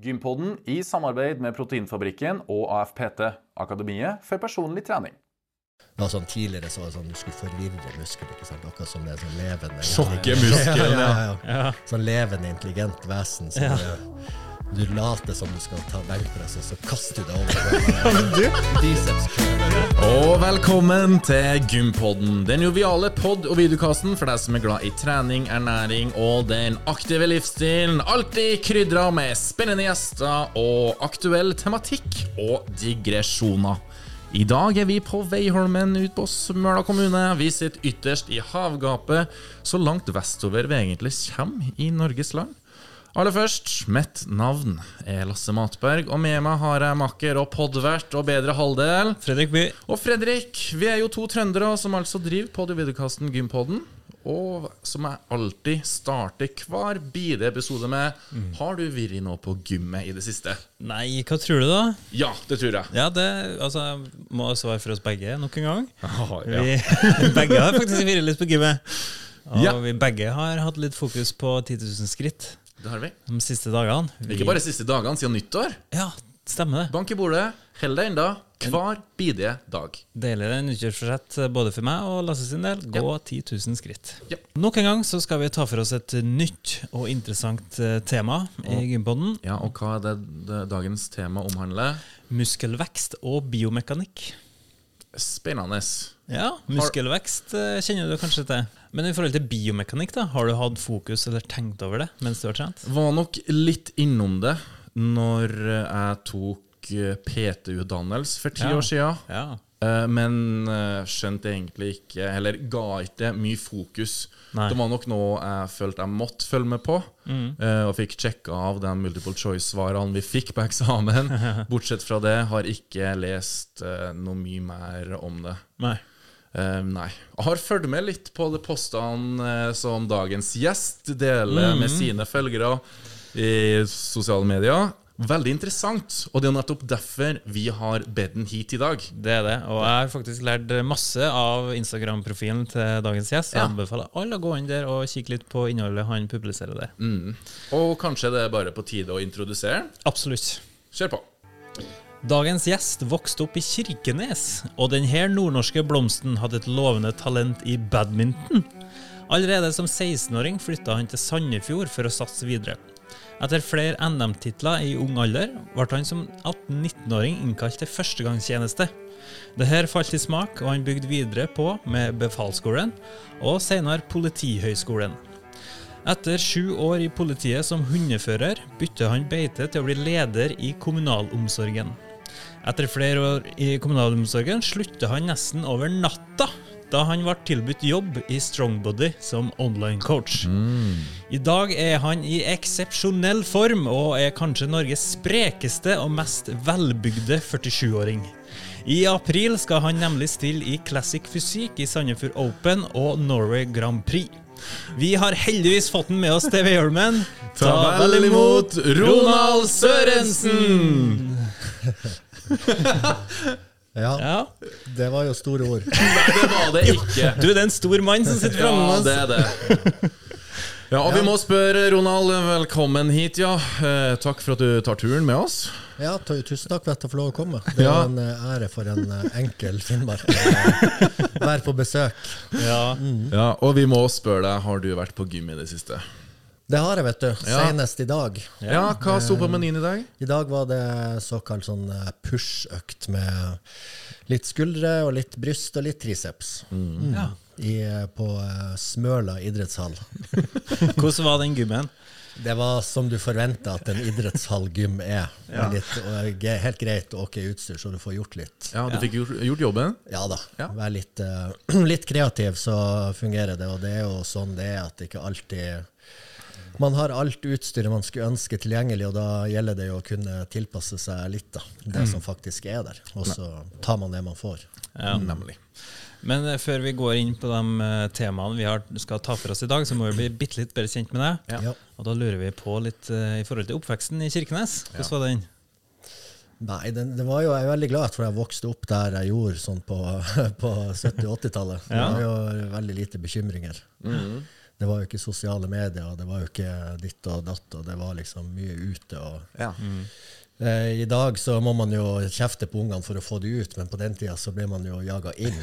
Gympodden i samarbeid med Proteinfabrikken og AFPT, Akademiet for personlig trening. Det var sånn Tidligere så var det sånn du skulle forvirre muskler. ikke sant? Akkurat som det er sånn levende Sjokke muskelen, ja, ja, ja. Ja. Sånn levende, intelligent vesen. Som, Ja. Du, later som du skal ta benkpress, og så kaster du deg over. Og velkommen til Gympodden, den joviale pod- og videokasten for deg som er glad i trening, ernæring og den aktive livsstilen. Alltid krydra med spennende gjester og aktuell tematikk og digresjoner. I dag er vi på Veiholmen ut på Smøla kommune. Vi sitter ytterst i havgapet, så langt vestover vi egentlig kommer i Norges land. Aller først, mitt navn er Lasse Matberg, og med meg har jeg makker og podvert og bedre halvdel. Fredrik By. Og Fredrik, vi er jo to trøndere som altså driver pod- og videokasten Gympodden. Og som jeg alltid starter hver bide episode med Har du vært nå på gymmet i det siste? Nei, hva tror du, da? Ja, det tror jeg. Ja, det altså, må svare for oss begge nok en gang. ja. Vi begge har faktisk vært litt på gymmet. Og Ja. vi begge har hatt litt fokus på 10 000 skritt Det har vi. de siste dagene. Vi, Ikke bare de siste dagene siden nyttår. Ja, stemmer det. Bank i bordet, hold deg enda hver bidige dag. Deler en utkjørsforsett både for meg og Lasse sin del. Gå 10 000 skritt. Ja. Nok en gang så skal vi ta for oss et nytt og interessant eh, tema i Gympoden. Ja, og hva er det, det dagens tema omhandler? Muskelvekst og biomekanikk. Spennende. Ja, muskelvekst eh, kjenner du kanskje til. Men i forhold til biomekanikk, da, har du hatt fokus eller tenkt over det mens du har trent? Var nok litt innom det når jeg tok eh, PT-utdannelse for ti Ja. år siden. Ja. Eh, Men skjønte egentlig ikke Eller ga ikke mye fokus. Nei. Det var nok noe jeg følte jeg måtte følge med på. mm. Og fikk sjekka av de multiple choice-svarene vi fikk på eksamen. Bortsett fra det har ikke lest noe mye mer om det. Nei. Eh, nei. Har fulgt med litt på de postene eh, som dagens gjest deler med sine følgere i sosiale medier. Veldig interessant, og det er nettopp derfor vi har bedt den hit i dag. Det er det. Og jeg har faktisk lært masse av Instagram-profilen til dagens gjest. Jeg Ja. anbefaler alle å gå inn der og kikke litt på innholdet han publiserer der. Mm. Og kanskje det er bare på tide å introdusere? Absolutt. Kjør på. Dagens gjest vokste opp i Kirkenes, og denne nordnorske blomsten hadde et lovende talent i badminton. Allerede som 16-åring flytta han til Sandefjord for å satse videre. Etter flere NM-titler i ung alder ble han som 18-19-åring innkalt til førstegangstjeneste. Dette falt i smak, og han bygde videre på med befalsskolen og senere Politihøgskolen. Etter sju år i politiet som hundefører bytter han beite til å bli leder i kommunalomsorgen. Etter flere år i kommunalomsorgen slutta han nesten over natta, da han ble tilbudt jobb i Strongbody som online coach. I dag er han i eksepsjonell form og er kanskje Norges sprekeste og mest velbygde 47-åring. I april skal han nemlig stille i Classic Fysikk i Sandefjord Open og Norway Grand Prix. Vi har heldigvis fått den med oss TV Veiholmen. Ta vel imot Ronald Sørensen! Ja, Ja. det var jo store ord. Nei, det var det ikke. Du, det er en stor mann som sitter framme Ja, det er det. Ja, og vi må spørre Ronald, velkommen hit, ja. Eh, takk for at du tar turen med oss. Ja, tusen takk for at jeg får lov å komme. Det er Ja. en eh, ære for en eh, enkel finnmark å være på besøk. Ja. Ja, Og vi må spørre deg, har du vært på gym i det siste? Det har jeg, vet du. Ja. Senest i dag. Ja, hva sto på menyen i dag? I dag var det såkalt sånn eh, push-økt med litt skuldre og litt bryst og litt triceps. Mm. Ja. I, eh, på eh, Smøla idrettshall. Hvordan var den gymmen? Det var som du forventa at en idrettshallgym er. Ja. Litt, helt greit ok utstyr, så du får gjort litt. Ja, Du fikk gjort, gjort jobben? Ja da. Ja. Vær litt, uh, litt kreativ, så fungerer det. Og det er jo sånn det er, at det ikke alltid Man har alt utstyret man skulle ønske tilgjengelig, og da gjelder det jo å kunne tilpasse seg litt, da. Det som faktisk er der. Og så tar man det man får. Ja. Nemlig. Men eh, før vi går inn på de eh, temaene vi har, skal ta for oss i dag, så må vi bli bitte litt bedre kjent med deg. Ja. Og da lurer vi på litt eh, i forhold til oppveksten i Kirkenes. Hvordan var den? Nei, det, det var jo, jeg er veldig glad for at jeg vokste opp der jeg gjorde, sånn på, på 70- og 80-tallet. Det var jo veldig lite bekymringer. Det var jo ikke sosiale medier, og det var jo ikke ditt og datt, og det var liksom mye ute. og Ja. Eh, I dag så må man jo kjefte på ungene for å få det ut, men på den tida så ble man jo jaga inn.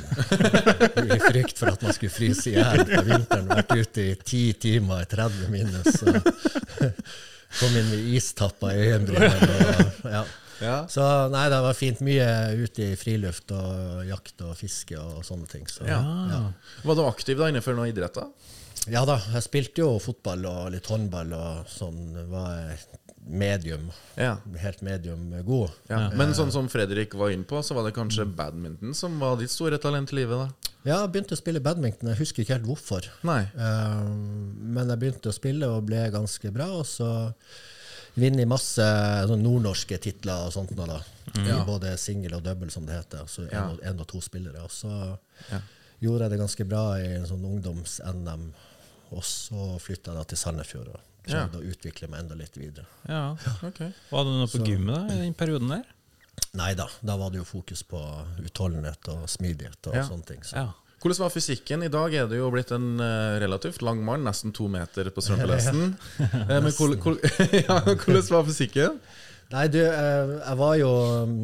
I frykt for at man skulle fryse i hjel på vinteren. Vært ute i ti timer i 30 minus. Og kom inn med istappa i øyenbrynene. Ja. Ja. Så nei, det var fint. Mye ute i friluft og jakt og fiske og sånne ting. Så, Ja. Var du aktiv da innenfor noen idrett? Ja da, jeg spilte jo fotball og litt håndball og sånn. Var medium. Ja. Helt medium god. Ja. Men sånn som Fredrik var inne på, så var det kanskje badminton som var ditt store talent i livet? da? Ja, jeg begynte å spille badminton. Jeg husker ikke helt hvorfor. Nei. Eh, men jeg begynte å spille og ble ganske bra. Og så jeg masse sånn nordnorske titler og sånt da. I både singel og double, som det heter. Altså Ja. en, og, en og to spillere. Og så Ja. gjorde jeg det ganske bra i en sånn ungdoms-NM. Og så flytta jeg da til Sandefjord og prøvde å utvikle meg enda litt videre. Ja. Ok. Var du noe på gymmet da, i den perioden der? Nei da, da var det jo fokus på utholdenhet og smidighet og Ja. sånne ting. Så. Ja. Hvordan var fysikken? I dag er du jo blitt en eh, relativt lang mann, nesten to meter på strømpelesten. Eh, Men hvordan, hvordan, ja, hvordan var fysikken? Nei, du, eh, jeg var jo mm,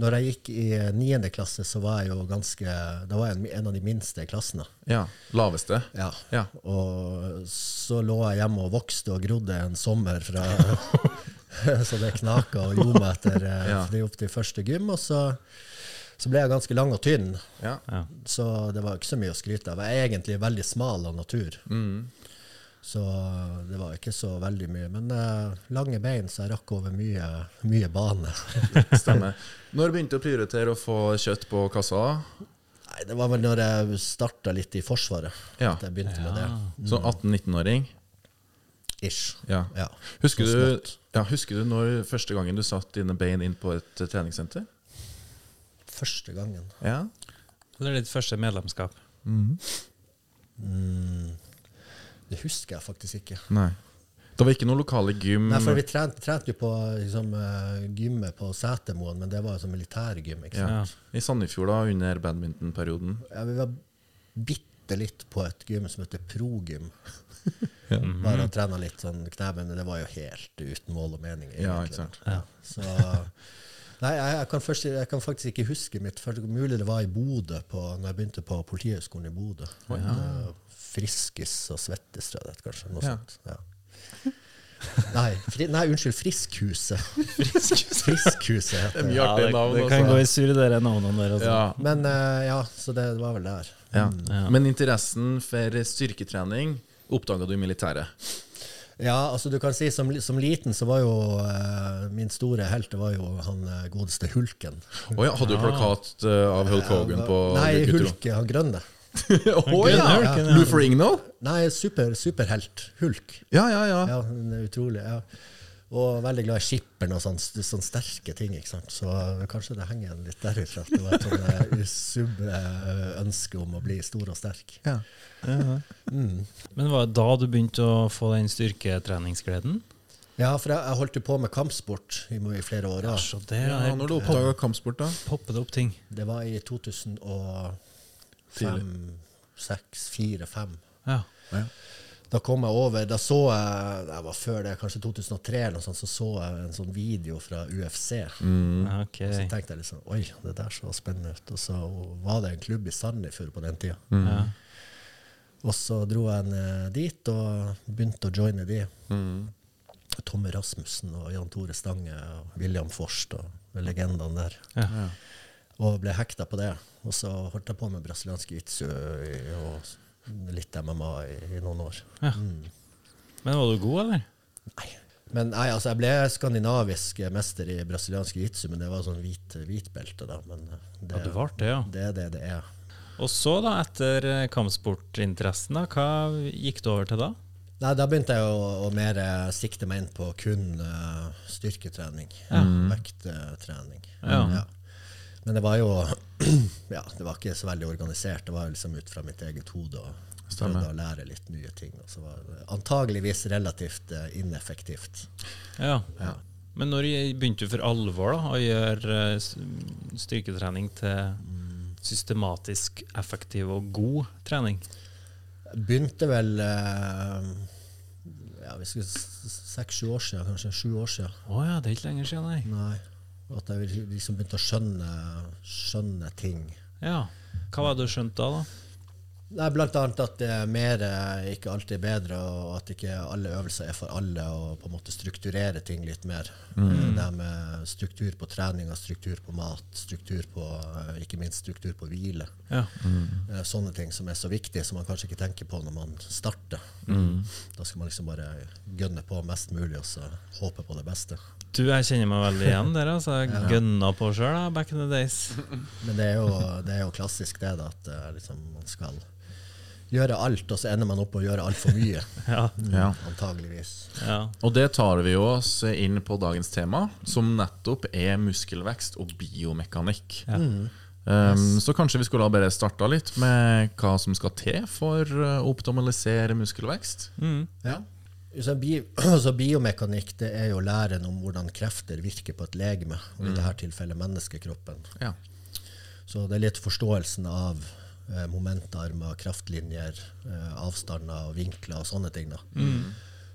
Når jeg gikk i eh, niende klasse, så var jeg jo ganske Da var jeg en, en av de minste i klassen. Ja, Laveste? Ja. Ja. Og så lå jeg hjemme og vokste og grodde en sommer fra Så det knaka og gjorde meg etter eh, Ja. opp til første gym. Og så, så ble jeg ganske lang og tynn, Ja. Ja. så det var ikke så mye å skryte av. Jeg er egentlig veldig smal av natur. Mm. Så det var ikke så veldig mye. Men uh, lange bein, så jeg rakk over mye, mye bane. Stemmer. Når begynte du å prioritere å få kjøtt på kassa? Nei, Det var vel når jeg starta litt i Forsvaret Ja. at jeg begynte med det. Som 18-19-åring? Ish. Ja. Ja. Husker, du, ja, husker du når første gangen du satt dine bein inn på et eh, treningssenter? Første gangen. Ja. Eller ditt første medlemskap? Det husker jeg faktisk ikke. Nei. Det var ikke noe lokale gym? Nei, for Vi trente, trente jo på liksom, eh, gymmet på Setermoen, men det var jo sånn militærgym. ikke ja. I Sandefjord, da, under badmintonperioden. Ja, vi var bitte litt på et gym som heter Progym. Bare å trena litt sånn knebøy, det var jo helt uten mål og mening. Ja, ikke sant. Ja. Så, nei, jeg, jeg, kan først, jeg kan faktisk ikke huske mitt første Mulig det var i Bodø, på, når jeg begynte på Politihøgskolen i Bodø. Det- Friskis og Svettes, tror jeg det kanskje. Noe Ja. sånt. Ja. Nei, fri, nei, unnskyld. Friskhuset. Friskhuset heter Det Ja, det. det kan gå i surr, de navnene der. Altså. Ja. Men uh, ja, så det var vel der. Ja. Ja. Men interessen for styrketrening oppdaga du i militæret? Ja, altså du kan si som, som liten så var jo uh, min store helt det var jo han uh, godeste Hulken. Oh, ja, hadde du plakat uh, av Hulk Hogan på Nei? Hulk, han grønne. Å oh, ja! Hulken, ja. Lou Ferrigno? Nei, super, superhelt. Hulk. Ja, ja, ja. Ja, utrolig. ja. Og veldig glad i skipperen og sånn sånne sterke ting. ikke sant? Så kanskje det henger igjen litt derifra. at Det var et sånn eh, sub-ønske om å bli stor og sterk. ja. Men var det da du begynte å få den styrketreningsgleden? Ja, for jeg, jeg holdt jo på med kampsport i, i flere år. Ja, Ja. så det ja når du oppdaga kampsport, da? Poppet det opp ting. Det var i 2005-2006, 4-5. Ja. Ja. Da kom jeg over, da så jeg det var før det, kanskje 2003, eller noe sånt, så så jeg en sånn video fra UFC. Mm. Ok. Så tenkte jeg liksom Oi, det der så spennende ut. Og så var det en klubb i Sandefjord på den tida. Ja. Og så dro jeg en dit og begynte å joine de. Mm. Tomme Rasmussen og Jan Tore Stange og William Forst og legendene der. Ja. Og ble hekta på det. Og så holdt jeg på med brasiliansk jitsu og litt MMA i, i noen år. Ja. Men var du god, eller? Nei. Men nei, altså, jeg ble skandinavisk mester i brasiliansk jitsu, men det var sånn hvit, hvitbelte, da. Men det, Ja, du ble det, ja. det er det det er. Og så, da, etter eh, kampsportinteressen, da, hva gikk du over til da? Nei, Da begynte jeg å, å mer eh, sikte meg inn på kun uh, styrketrening. Vekttrening. Ja. Men det var jo Ja, det var ikke så veldig organisert. Det var liksom ut fra mitt eget hode og Stemmer. prøvde å lære litt nye ting. Og så var det antageligvis relativt eh, ineffektivt. Ja. Ja. Men når begynte du for alvor da, å gjøre eh, styrketrening til systematisk, effektiv og god trening? Begynte vel eh, ja, seks-sju år siden, kanskje. Sju år siden. Å ja, det er ikke lenger siden, nei. Nei. At jeg liksom begynte å skjønne, skjønne ting. Ja. Hva var det du skjønte da? da? Nei, blant annet at det er mer eh, ikke alltid er bedre, og at ikke alle øvelser er for alle, og på en måte strukturere ting litt mer. Mm. Det med struktur på trening, og struktur på mat, struktur på, eh, ikke minst struktur på hvile. Ja. Mm. Sånne ting som er så viktige, som man kanskje ikke tenker på når man starter. Da skal man liksom bare gønne på mest mulig, og så håpe på det beste. Du, jeg kjenner meg veldig igjen der. Altså. Jeg gønna på sjøl back in the days. Men det er jo, det er jo klassisk det, da, at eh, liksom, man skal gjøre alt, og så ender man opp med å gjøre altfor mye. Ja. Ja. Antageligvis. ja. Og det tar vi oss inn på dagens tema, som nettopp er muskelvekst og biomekanikk. Um, så kanskje vi skulle ha bare starta litt med hva som skal til for uh, å optimalisere muskelvekst? Mm. Ja. Så, bi, så biomekanikk det er jo læren om hvordan krefter virker på et legeme, og i dette tilfellet menneskekroppen. Ja. Så det er litt forståelsen av eh, momentarmer, kraftlinjer, eh, avstander, og vinkler og sånne ting. da.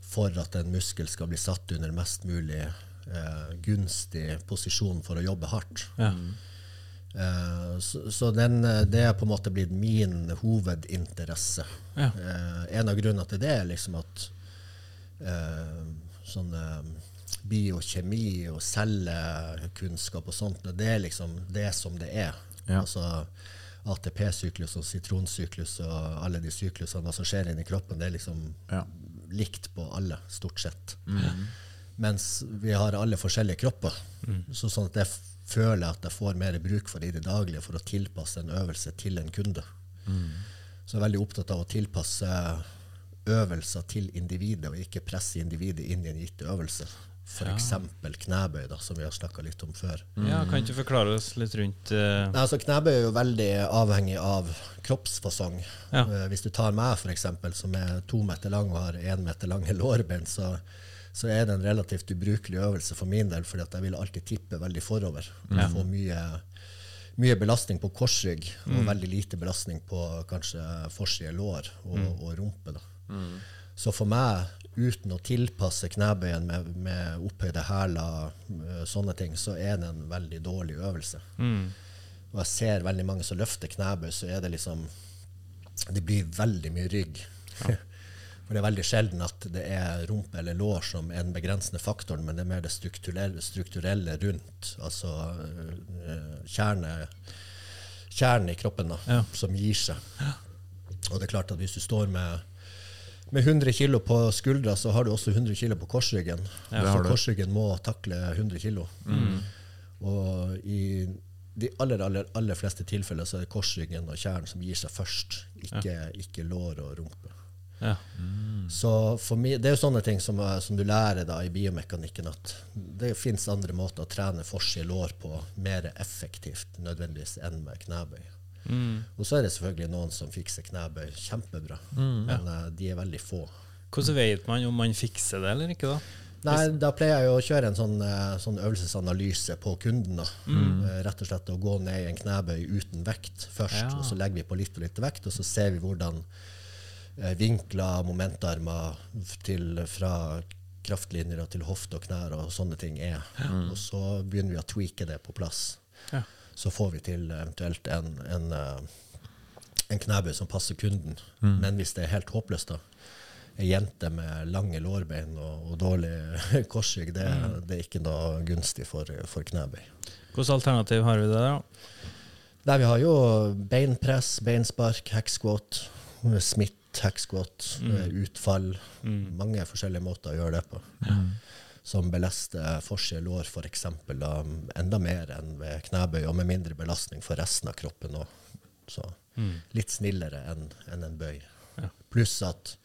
For at en muskel skal bli satt under mest mulig eh, gunstig posisjon for å jobbe hardt. Ja. Eh, så så den, eh, det er på en måte blitt min hovedinteresse. Ja. Eh, en av grunnene til det er liksom at sånne sånn eh, biokjemi og cellekunnskap og sånt, det er liksom det som det er. Ja. Altså ATP-syklus og sitronsyklus og alle de syklusene, som skjer inni kroppen, det er liksom Ja. likt på alle, stort sett. Mens vi har alle forskjellige kropper. Så sånn at jeg føler at jeg får mer bruk for det i det daglige for å tilpasse en øvelse til en kunde. Så jeg er veldig opptatt av å tilpasse øvelser til individet, og ikke presse individet inn i en gitt øvelse. F.eks. knebøy, da, som vi har snakka litt om før. ja, Kan ikke forklare oss litt rundt uh... Nei, altså Knebøy er jo veldig avhengig av kroppsfasong. Ja. Uh, hvis du tar meg, f.eks., som er to meter lang og har én meter lange lårbein, så, så er det en relativt ubrukelig øvelse for min del, fordi jeg vil alltid tippe veldig forover. Og få mye, mye belastning på korsrygg, og veldig lite belastning på kanskje forside lår og, og rumpe. Da. Så for meg, uten å tilpasse knebøyen med, med opphøyde hæler, eh, sånne ting, så er det en veldig dårlig øvelse. Og jeg ser veldig mange som løfter knebøy, så er det liksom Det blir veldig mye rygg. For det er veldig sjelden at det er rumpe eller lår som er den begrensende faktoren, men det er mer det strukturelle, strukturelle rundt, altså øh, kjerne kjernen i kroppen da, Ja. som gir seg. Og det er klart at hvis du står med, med 100 kilo på skuldra, så har du også 100 kilo på korsryggen. Ja, så korsryggen må takle 100 kilo. Og i de aller, aller, aller fleste tilfeller så er det korsryggen og kjernen som gir seg først, ikke, ikke lår og rumpe. ja. Så for meg, Det er jo sånne ting som, eh, som du lærer da i biomekanikken, at det fins andre måter å trene forside lår på mer effektivt nødvendigvis enn med knebøy. Og så er det selvfølgelig noen som fikser knebøy kjempebra, men uh, de er veldig få. Hvordan vet man om man fikser det eller ikke, da? Nei, Da pleier jeg jo å kjøre en sånn, eh, sånn øvelsesanalyse på kunden. da. Eh, Rett og slett å gå ned i en knebøy uten vekt først, Ja. og så legger vi på litt og litt vekt, og så ser vi hvordan eh, vinkler, momentarmer til, fra kraftlinjer til hofte og knær og sånne ting er. Og så begynner vi å tweake det på plass. Ja. Så får vi til eventuelt en, en, eh, en knebøy som passer kunden. Men hvis det er helt håpløst, da, ei jente med lange lårbein og, og dårlig korsrygg, det, det er ikke noe gunstig for, for knebøy. Hvilke alternativ har vi der, da? Nei, vi har jo beinpress, beinspark, hacksquat, smitt, hacksquat, mm. utfall. Mange forskjellige måter å gjøre det på. Som belaster forside lår f.eks. enda mer enn ved knebøy, og med mindre belastning for resten av kroppen òg. Så litt snillere enn en, en bøy. Ja. Pluss at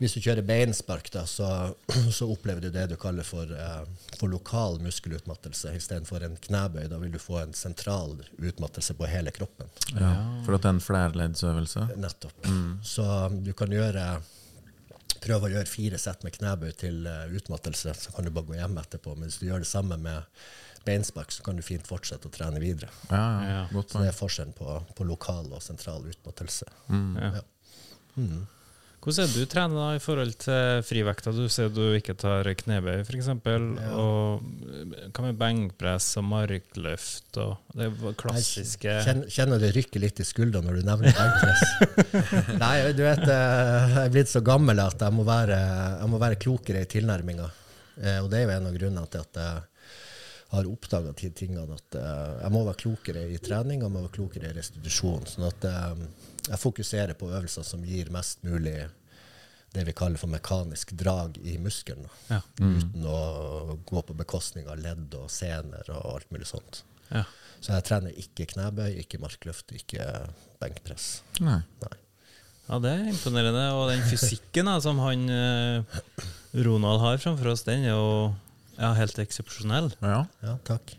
hvis du kjører beinspark, da, så, så opplever du det du kaller for, eh, for lokal muskelutmattelse istedenfor en knebøy. Da vil du få en sentral utmattelse på hele kroppen. Ja, for at det er en flerleddsøvelse? Nettopp. Så du kan gjøre prøve å gjøre fire sett med knebøy til eh, utmattelse, så kan du bare gå hjem etterpå. Men hvis du gjør det samme med beinspark, så kan du fint fortsette å trene videre. Ja, ja, Ja. godt Så det er forskjellen på, på lokal og sentral utmattelse. Ja. Ja. Hvordan er det du trener da i forhold til frivekta? Du sier du ikke tar knebøy, f.eks. Og eh, hva med benkpress og markløft og det klassiske Jeg kjenner, det rykker litt i skuldrene når du nevner benkpress. Nei, du vet, eh, jeg er blitt så gammel at jeg må være, jeg må være klokere i tilnærminga. Eh, Og det er jo en av grunnene til at jeg har oppdaga tingene. At eh, jeg må være klokere i trening og jeg må være klokere i restitusjon. Sånn at jeg fokuserer på øvelser som gir mest mulig det vi kaller for mekanisk drag i muskelen. Ja. Mm. Uten å gå på bekostning av ledd og sener og alt mulig sånt. Ja. Så jeg trener ikke knebøy, ikke markløft, ikke benkpress. Nei. Nei. ja, det er imponerende. Og den fysikken da, som han eh, Ronald har framfor oss, den er jo ja, helt eksepsjonell. Ja. Ja, takk.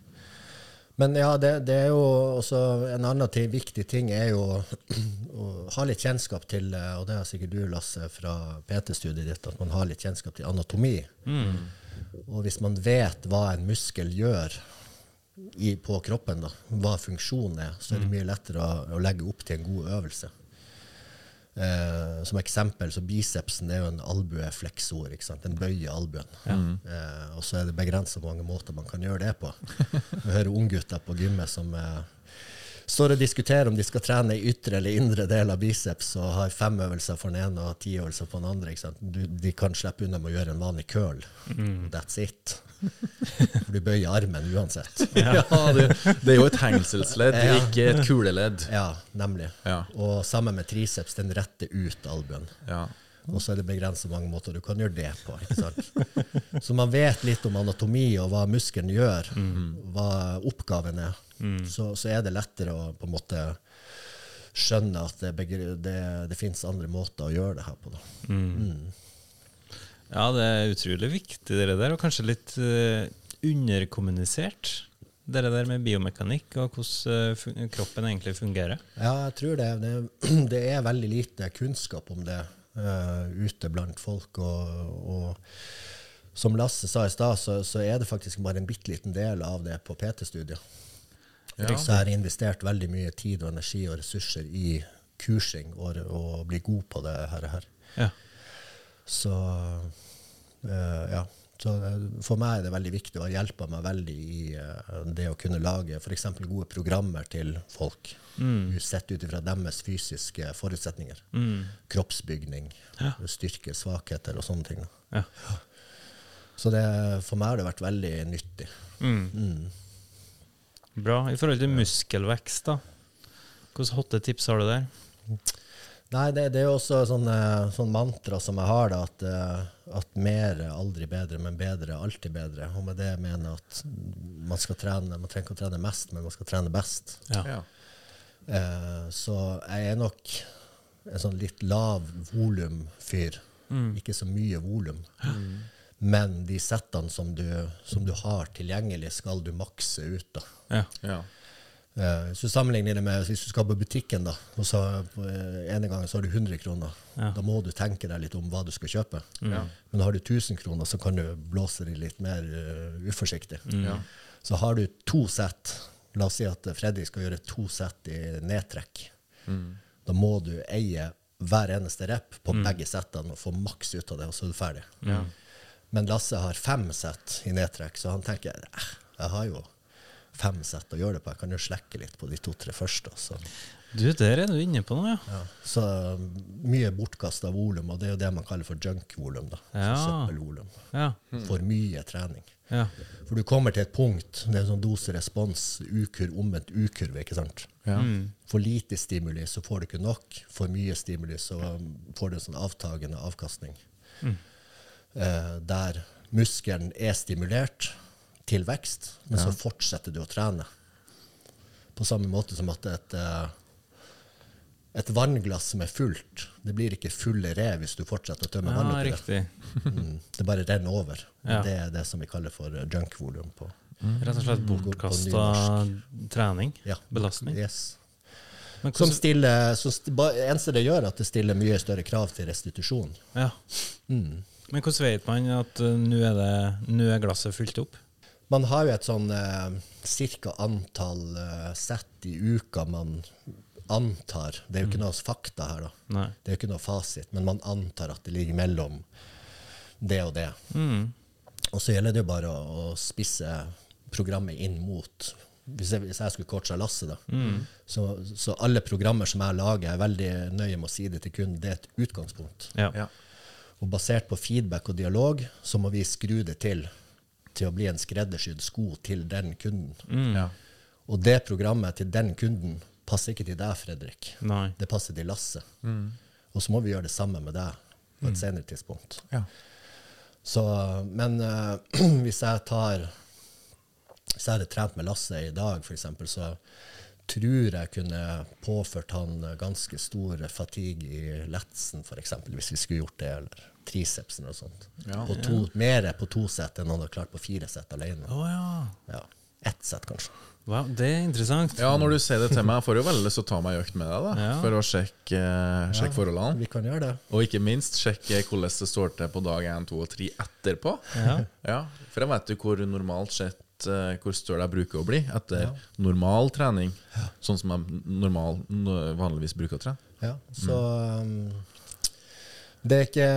Men ja, det, det er jo også en annen ting, viktig ting er jo å ha litt kjennskap til, eh, og det har sikkert du, Lasse, fra PT-studiet ditt, at man har litt kjennskap til anatomi. Og hvis man vet hva en muskel gjør i, på kroppen, da, hva funksjonen er, så er det mye lettere å, å legge opp til en god øvelse. Eh, som eksempel, så bicepsen er jo en albuefleksor. ikke sant? Den bøyer albuen. Eh, og så er det begrensa mange måter man kan gjøre det på. Vi hører unggutter på gymmet som eh, står og diskuterer om de skal trene i ytre eller indre del av biceps, og har fem øvelser for den ene og ti øvelser for den andre. ikke sant? Du, de kan slippe unna med å gjøre en vanlig curl. That's it. For du bøyer armen uansett. ja det, det er jo et hengselsledd, Ja. ikke et kuleledd. Ja, nemlig. Ja. Og sammen med triceps, den retter ut albuen. Ja. Og så er det begrenset mange måter du kan gjøre det på. ikke sant? Så man vet litt om anatomi og hva muskelen gjør, hva oppgaven er. Så, så er det lettere å på en måte skjønne at det, det, det finnes andre måter å gjøre det her på. Da. Ja, det er utrolig viktig, det der, og kanskje litt uh, underkommunisert. Det der med biomekanikk og hvordan eh, kroppen egentlig fungerer. Ja, jeg tror det. Det, det er veldig lite kunnskap om det eh, ute blant folk. Og, og som Lasse sa i stad, så, så er det faktisk bare en bitte liten del av det på PT-studiet. Ja. Så jeg har investert veldig mye tid og energi og ressurser i kursing og, og bli god på det her. her. Ja. Så uh, ja. Så eh, for meg er det veldig viktig og har hjulpet meg veldig i eh, det å kunne lage f.eks. gode programmer til folk. Sett ut ifra deres fysiske forutsetninger. Kroppsbygning, styrke, svakheter og sånne ting. Ja. Så det, for meg har det vært veldig nyttig. Bra. I forhold til muskelvekst, da. Hvilke hotte tips har du der? Nei, det, det er jo også sånn mantra som jeg har, da, at, eh, at mer er aldri bedre, men bedre er alltid bedre. Og med det mener jeg at man skal trene, man trenger ikke å trene mest, men man skal trene best. Ja. Ja. Eh, så jeg er nok en sånn litt lav volumfyr. Ikke så mye volum. Men de settene som du, som du har tilgjengelig, skal du makse ut. da. Ja. Ja. Eh, Hvis du sammenligner det med hvis du skal på butikken, da, og så eh, ene gangen så har du 100 kroner, Ja. da må du tenke deg litt om hva du skal kjøpe. Ja. Men har du 1000 kroner, så kan du blåse det litt mer uh, uforsiktig. Ja. Så har du to sett, la oss si at Fredrik skal gjøre to sett i nedtrekk, da må du eie hver eneste rep på begge settene og få maks ut av det, og så er du ferdig. Men Lasse har fem sett i nedtrekk, så han tenker jeg har jo fem sett å gjøre det på. Jeg kan jo slekke litt på de to-tre første. Så, Du, der er du inne på noe, ja. ja. så um, mye bortkasta volum, og det er jo det man kaller for junk-volum. da. Ja. Søppelvolum. Ja. For mye trening. ja. For du kommer til et punkt, det er en sånn dose-respons, omvendt ukurve, ikke sant? Ja. For lite stimuli, så får du ikke nok. For mye stimuli, så um, får du en sånn avtagende avkastning. Eh, der muskelen er stimulert til vekst, men så fortsetter du å trene. På samme måte som at et, eh, et vannglass som er fullt, det blir ikke fulle rev hvis du fortsetter å tømme ja vann oppi det. Mm, det bare renner over. Ja. Det er det som vi kaller for eh, junk-volum på Rett og slett bortkasta trening. ja. Belastning. Yes. Som stiller, så st eneste det gjør, er at det stiller mye større krav til restitusjon. ja. Men hvordan vet man at uh, nå er, er glasset fylt opp? Man har jo et sånn eh, cirka antall eh, sett i uka man antar Det er jo ikke noe fakta her, da. Nei. Det er jo ikke noe fasit, men man antar at det ligger mellom det og det. Mm. Og så gjelder det jo bare å, å spisse programmet inn mot Hvis jeg, hvis jeg skulle coacha Lasse, da. Så, så alle programmer som jeg lager, jeg er veldig nøye med å si det til kunden, det er et utgangspunkt. Ja. Ja. Og basert på feedback og dialog, så må vi skru det til til å bli en skreddersydd sko til den kunden. Ja. Og det programmet til den kunden passer ikke til deg, Fredrik. Nei. Det passer til Lasse. Og så må vi gjøre det samme med deg på et senere tidspunkt. Ja. Så, men uh, hvis jeg tar Hvis jeg hadde trent med Lasse i dag, f.eks., så tror jeg kunne påført han ganske stor fatigue i letsen, f.eks., hvis vi skulle gjort det, eller tricepsen og sånt. Ja. på to, Mer på to sett enn han hadde klart på fire sett alene. Oh, ja. Ja. Ett sett, kanskje. Wow, det er interessant. ja, når du sier det til meg, jeg får jo veldig lyst til å ta meg en økt med deg, da. Ja. For å sjekke, sjekke forholdene. Vi kan gjøre det. Og ikke minst sjekke hvordan det står til på dag 1, 2 og 3 etterpå. Ja. Ja, For jeg vet jo hvor normalt sett eh, hvor støl jeg bruker å bli etter normal trening. Sånn som jeg normal, vanligvis bruker å trene. Ja, så um, Det er ikke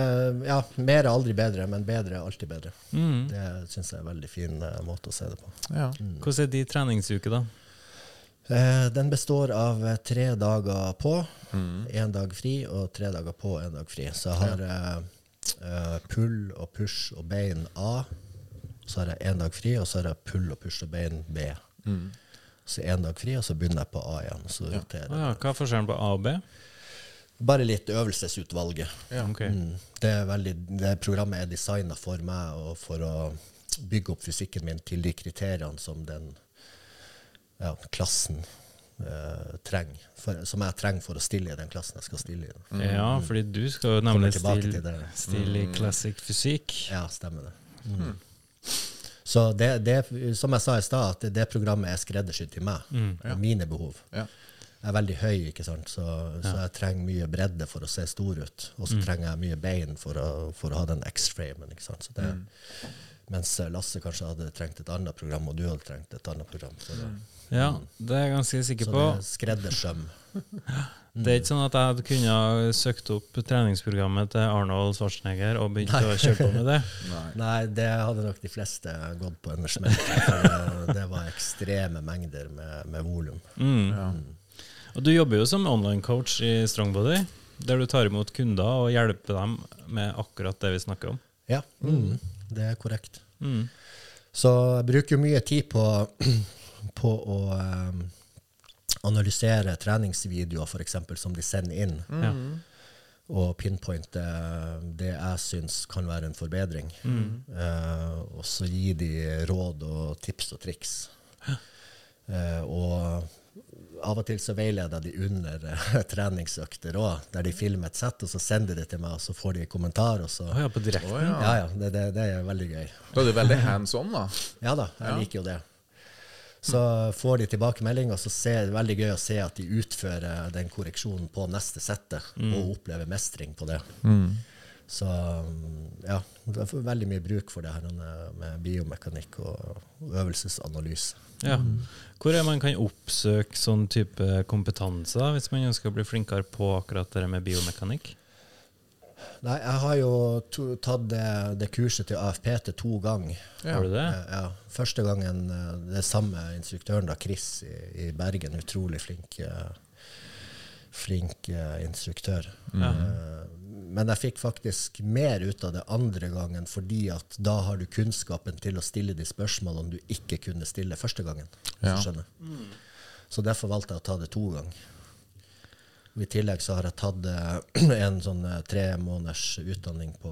Ja, mer er aldri bedre, men bedre er alltid bedre. Mm. Det syns jeg er en veldig fin uh, måte å se det på. Ja. Hvordan er de treningsuke, da? Eh, den består av eh, tre dager på, én dag fri, og tre dager på, én dag fri. Så jeg har eh, eh, pull og push og bein A. Så har jeg én dag fri, og så har jeg pull og push og bein B. Så én dag fri, og så begynner jeg på A igjen. Så roterer Å jeg. ja, hva er forskjellen på A og B? Bare litt øvelsesutvalget. Ok. Mm. Det, er veldig, det programmet er designa for meg og for å bygge opp fysikken min til de kriteriene som den ja, klassen eh, trenger. For, som jeg trenger for å stille i den klassen jeg skal stille i. Ja, fordi du skal jo nemlig stille, til. Mm. stille i classic fysikk. Ja, stemmer det. Mm. Så det, det, som jeg sa i stad, at det, det programmet er skreddersydd til meg og mine behov. Ja. Jeg er veldig høy, ikke sant? Så, så jeg trenger mye bredde for å se stor ut. Og så trenger jeg mye bein for å, for å ha den X-framen. ikke sant? Så det, Mens Lasse kanskje hadde trengt et annet program, og du hadde trengt et annet program. Så det, Ja, det er jeg ganske sikker på. så det er skreddersøm. Det er ikke sånn at jeg hadde kunnet søkt opp treningsprogrammet til Arnold Schwarzenegger og begynt å kjøre på med det. Nei, det hadde nok de fleste gått på en smell. det- Det var ekstreme mengder med, med volum. Mm. Ja. Og du jobber jo som online-coach i Strongbody, der du tar imot kunder og hjelper dem med akkurat det vi snakker om. Ja, mm, det er korrekt. Mm. Så jeg bruker jo mye tid på, på å um, analysere treningsvideoer, f.eks., som de sender inn, Ja. og pinpointe det jeg syns kan være en forbedring. Eh, og så gi de råd og tips og triks. Uh, og av og til så veileder de under eh, treningsøkter òg, der de filmer et sett, og så sender de det til meg, og så får de kommentar, og så Oh, ja, på direkten? Oh, ja. Ja, ja, det, det, det er veldig gøy. Da er du veldig hands on, da. Ja da, jeg Ja. liker jo det. Så får de tilbakemelding, og så er det veldig gøy å se at de utfører den korreksjonen på neste settet, og opplever mestring på det. Så ja, det får veldig mye bruk for det her med biomekanikk og øvelsesanalyse. Ja. Hvor er man kan oppsøke sånn type kompetanse, da, hvis man ønsker å bli flinkere på akkurat det med biomekanikk? Nei, jeg har jo to, tatt det, det kurset til AFP til to ganger. Ja. Har du det? Ja, første gangen eh, det samme instruktøren, da, Chris i, i Bergen. Utrolig flink, eh, flink eh, instruktør. Ja. Men jeg fikk faktisk mer ut av det andre gangen, fordi at da har du kunnskapen til å stille de spørsmålene du ikke kunne stille første gangen. hvis Ja. du skjønner. Så derfor valgte jeg å ta det to ganger. I tillegg så har jeg tatt eh, en sånn eh, tre måneders utdanning på,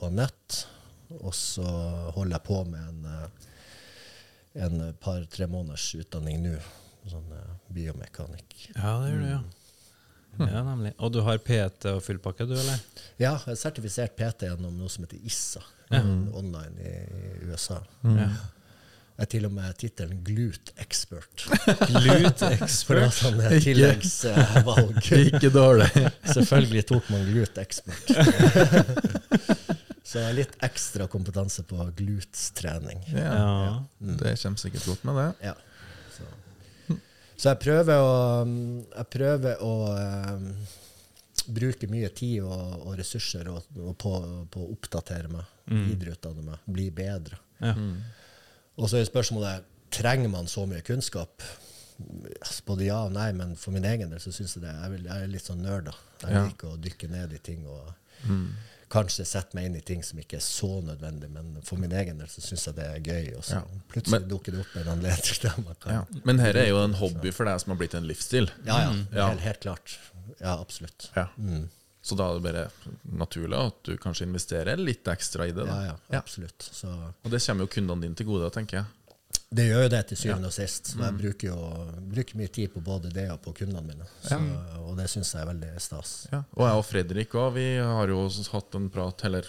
på nett. Og så holder jeg på med en, eh, en par-tre måneders utdanning nå. Sånn biomekanikk. Ja, det gjør du, ja. Ja, nemlig. Og du har PT og fullpakke, du, eller? Ja, jeg er sertifisert PT gjennom noe som heter ISSA, en online i, i USA. Ja. Jeg til og med tittelen Glute Expert. Glut For det expert. sånn eh, tilleggsvalg. Ikke dårlig. Selvfølgelig tok man Glute Expert. Så har litt ekstra kompetanse på glutstrening. Ja. Ja. Det kommer sikkert godt med det. Ja. Så. Jeg prøver å, jeg prøver å um, bruke mye tid og, og ressurser og, og på, på å oppdatere meg, videreutdanne meg, bli bedre. Ja. Og så er spørsmålet trenger man så mye kunnskap. Både ja og nei, men for min egen del så syns jeg det. Jeg, vil, jeg er litt sånn nerd. da. Jeg Ja. liker å dykke ned i ting og kanskje sette meg inn i ting som ikke er så nødvendig, men for min egen del så syns jeg det er gøy. Og så Ja. plutselig Men- dukker det opp en anledning der man kan Ja. Men her er jo en hobby for deg som har blitt en livsstil. Ja, ja. Ja. Helt, helt klart. Ja, absolutt. Ja. Mm. Så da er det bare naturlig at du kanskje investerer litt ekstra i det. Da. ja, Ja. absolutt. Så Og det kommer jo kundene dine til gode, tenker jeg. Det gjør jo det til syvende og sist. Så jeg bruker jo bruker mye tid på både det og på kundene mine. Så, Og det syns jeg er veldig stas. Ja. Og jeg og Fredrik også, vi har jo hatt en prat, eller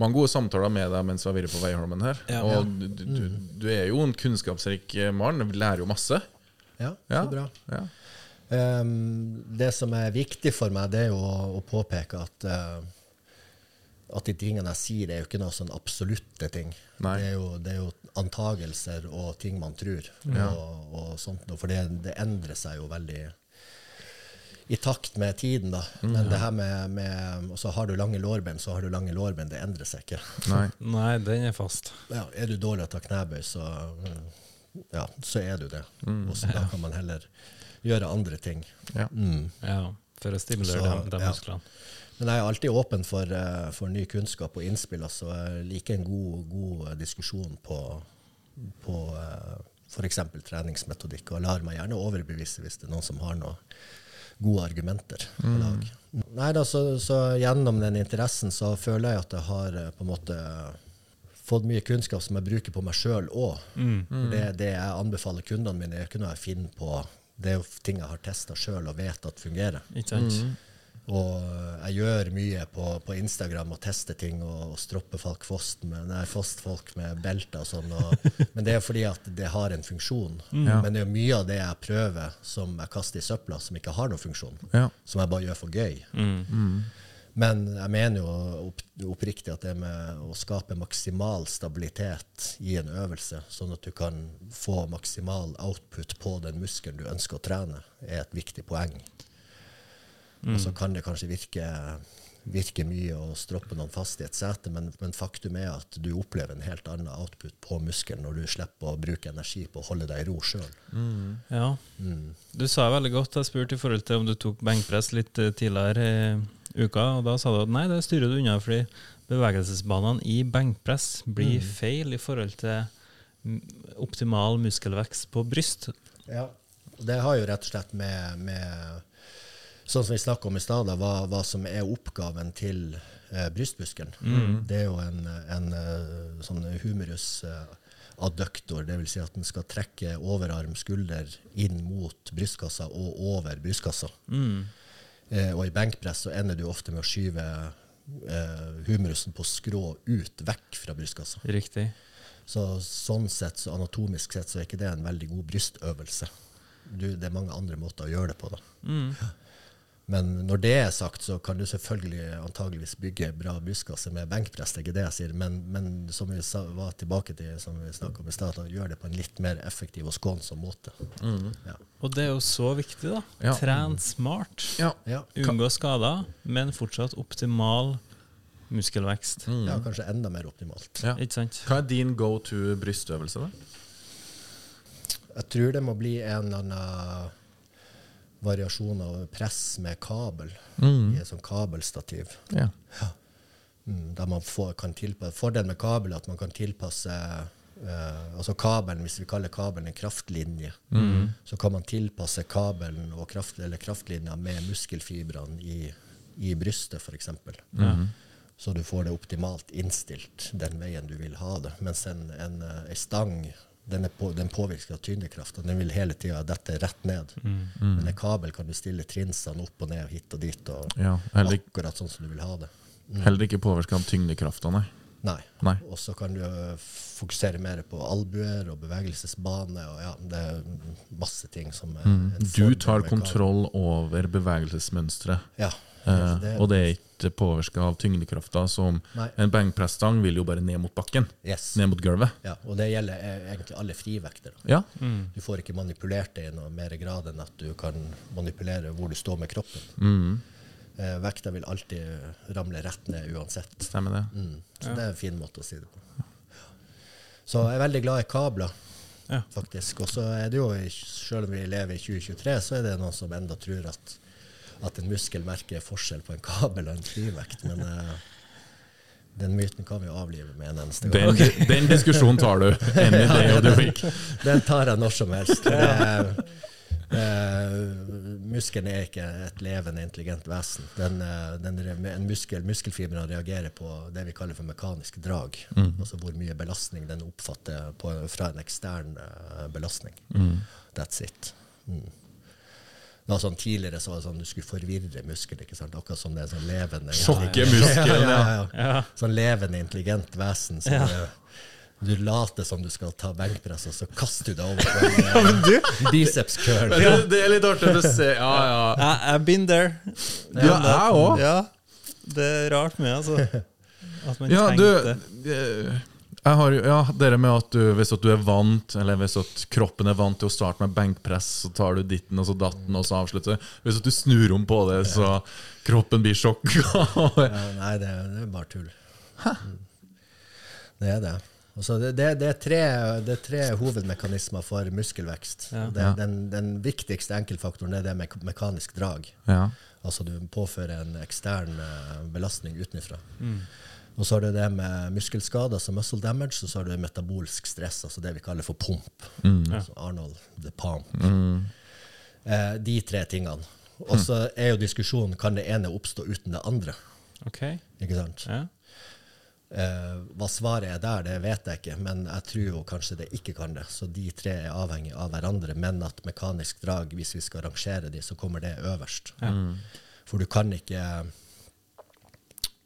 mange gode samtaler med deg mens vi har vært på Veiholmen her. Ja. Og du, du, du er jo en kunnskapsrik mann, vi lærer jo masse. Ja, så bra. Ja. Um, det som er viktig for meg, det er jo å, å påpeke at uh, at de tingene jeg sier, er jo ikke noe sånn absolutte ting. Det er, jo, det er jo antagelser og ting man tror. Og, og sånt, noe, for det, det endrer seg jo veldig i takt med tiden. da. Men det her med, med Og så har du lange lårbein, så har du lange lårbein. Det endrer seg ikke. Nei. Nei, den er fast. Ja, er du dårlig til å ta knebøy, så, mm, ja, så er du det. Og så da kan man heller gjøre andre ting. Ja. Mm. Ja, for å stimulere Så, de, de ja. musklene. Men jeg er alltid åpen for, eh, for ny kunnskap og innspill. Altså. Jeg liker en god, god eh, diskusjon på, på uh, f.eks. treningsmetodikk, og lar meg gjerne overbevise hvis det er noen som har noen gode argumenter på lag. Nei da, så, så gjennom den interessen så føler jeg at jeg har eh, på en måte fått mye kunnskap som jeg bruker på meg sjøl òg. Det, det jeg anbefaler kundene mine, er ikke noe jeg finner på. Det er jo ting jeg har testa sjøl og vet at fungerer. Ikke sant? Og jeg gjør mye på, på Instagram og tester ting og, og stropper folk fost med, nei, fost folk med belter og sånn. Og, men det er fordi at det har en funksjon. Ja. Men det er mye av det jeg prøver som jeg kaster i søpla, som ikke har noen funksjon. Ja. Som jeg bare gjør for gøy. Men jeg mener jo opp, oppriktig at det med å skape maksimal stabilitet i en øvelse, sånn at du kan få maksimal output på den muskelen du ønsker å trene, er et viktig poeng. Og så kan det kanskje virke, virke mye å stroppe noen fast i et sete, men, men faktum er at du opplever en helt annen output på muskelen når du slipper å bruke energi på å holde deg i ro sjøl. Ja. Du sa veldig godt, jeg spurte i forhold til om du tok benkpress litt eh, tidligere i uka, og da sa du at nei, det styrer du unna fordi bevegelsesbanene i benkpress blir feil i forhold til mm, optimal muskelvekst på bryst. Ja. Det har jo rett og slett med, med Sånn som vi snakka om i stad, hva, hva som er oppgaven til eh, brystmuskelen. Det er jo en, en eh, sånn humerus eh, adductor, dvs. Si at den skal trekke overarm, skulder inn mot brystkassa og over brystkassa. Eh, og i benkpress så ender du ofte med å skyve eh, humerusen på skrå ut, vekk fra brystkassa. Riktig. Så sånn sett, så anatomisk sett, så er ikke det en veldig god brystøvelse. Du, det er mange andre måter å gjøre det på. da. Men når det er sagt, så kan du selvfølgelig antageligvis bygge bra buskaser med benkpress. Det er ikke det jeg sier, men, men som vi sa, var tilbake til, som vi om i stad, at gjør det på en litt mer effektiv og skånsom måte. Ja. Og det er jo så viktig, da. Ja. Tren smart. Ja. Ja. Unngå skader, men fortsatt optimal muskelvekst. ja, kanskje enda mer optimalt. Ja. Ikke sant? Hva er din go to brystøvelse, da? Jeg tror det må bli en eller annen variasjon av press med kabel i et sånt kabelstativ. Ja. Mm, der man får, kan tilpasse, Fordelen med kabel er at man kan tilpasse eh, altså kabelen, Hvis vi kaller kabelen en kraftlinje, så kan man tilpasse kabelen og kraft, eller kraftlinja med muskelfibrene i, i brystet, f.eks. Så du får det optimalt innstilt den veien du vil ha det. Mens en, en, eh, en stang den, er på, den påvirkes av tyngdekraft, og den vil hele tida dette rett ned. Men en kabel kan du stille trinsene opp og ned, hit og dit, og Ja, heller, akkurat sånn som du vil ha det. heller ikke påvirka av tyngdekrafta, nei. Nei. Nei. Og så kan du fokusere mer på albuer og bevegelsesbane. og ja, Det er masse ting som er mm. Du tar kontroll over bevegelsesmønsteret. Ja, Eh, det- og det er ikke påvirka av tyngdekrafta som Nei. En benkpressstang vil jo bare ned mot bakken. Yes. Ned mot gulvet. Ja, og det gjelder eh, egentlig alle frivekter. da. Ja. Du får ikke manipulert det i noe mer grad enn at du kan manipulere hvor du står med kroppen. Mm. Eh, vekta vil alltid ramle rett ned uansett. Stemmer det. Mm. Så det er en fin måte å si det på. Så jeg er veldig glad i kabler, Ja. faktisk. Og så er det jo, selv om vi lever i 2023, så er det noen som enda tror at, at en muskel merker forskjell på en kabel og en flyvekt, Men uh, den myten kan vi avlive med en eneste gang. Den, den diskusjonen tar du. Any day of the week. Den tar jeg når som helst. Uh, eh, muskelen er ikke et levende, intelligent vesen. Den, uh, den, re- en muskel, muskelfibrene reagerer på det vi kaller for mekanisk drag. Altså hvor mye belastning den oppfatter på, fra en ekstern eh, belastning. That's it. Mm. Det var sånn Tidligere så var det sånn du skulle forvirre muskelen. ikke sant? Akkurat som det er sånn levende Sjokke muskelen, ja, ja. ja, ja. Ja. Sånn levende, intelligent vesen. Så du, du later som du skal ta benkpress, og så kaster du deg over på en eh, biceps curl. Det, det er litt artig å se. Ja, ja. Jeg, I've been there. Ja, jeg òg. Ja, det er rart med, altså. At man Ja, du tenkte eh, jeg har, jo- ja, Dere med at du, hvis at du er vant Eller hvis at kroppen er vant til å starte med benkpress, så tar du ditten og så datten, og så avslutter Hvis at du snur om på det, så kroppen blir sjokka. Ja, nei, det, det er bare tull. Hæ? Det er det. Altså, det, det, det, er tre, det er tre hovedmekanismer for muskelvekst. Ja. Det, den, den viktigste enkeltfaktoren er det med mekanisk drag. ja. Altså du påfører en ekstern eh, belastning utenfra. Mm. Og så har du det med muskelskader, altså muscle damage, og så har du metabolsk stress, altså det vi kaller for pump. Altså Arnold the pump. Eh, de tre tingene. Og så er jo diskusjonen kan det ene oppstå uten det andre. OK. Ikke sant? Ja. Eh, hva svaret er der, det vet jeg ikke, men jeg tror jo kanskje det ikke kan det. Så de tre er avhengig av hverandre, men at mekanisk drag, hvis vi skal rangere de, så kommer det øverst. For du kan ikke